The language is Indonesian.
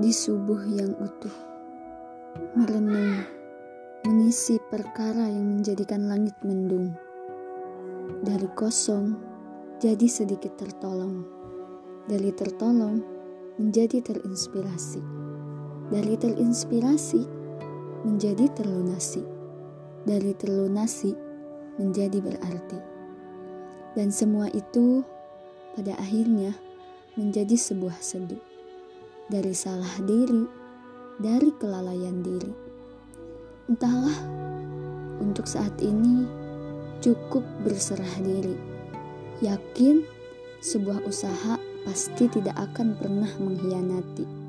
di subuh yang utuh, merenung, mengisi perkara yang menjadikan langit mendung. Dari kosong, jadi sedikit tertolong. Dari tertolong, menjadi terinspirasi. Dari terinspirasi, menjadi terlunasi. Dari terlunasi, menjadi berarti. Dan semua itu, pada akhirnya, menjadi sebuah seduh dari salah diri, dari kelalaian diri. Entahlah, untuk saat ini cukup berserah diri. Yakin sebuah usaha pasti tidak akan pernah mengkhianati.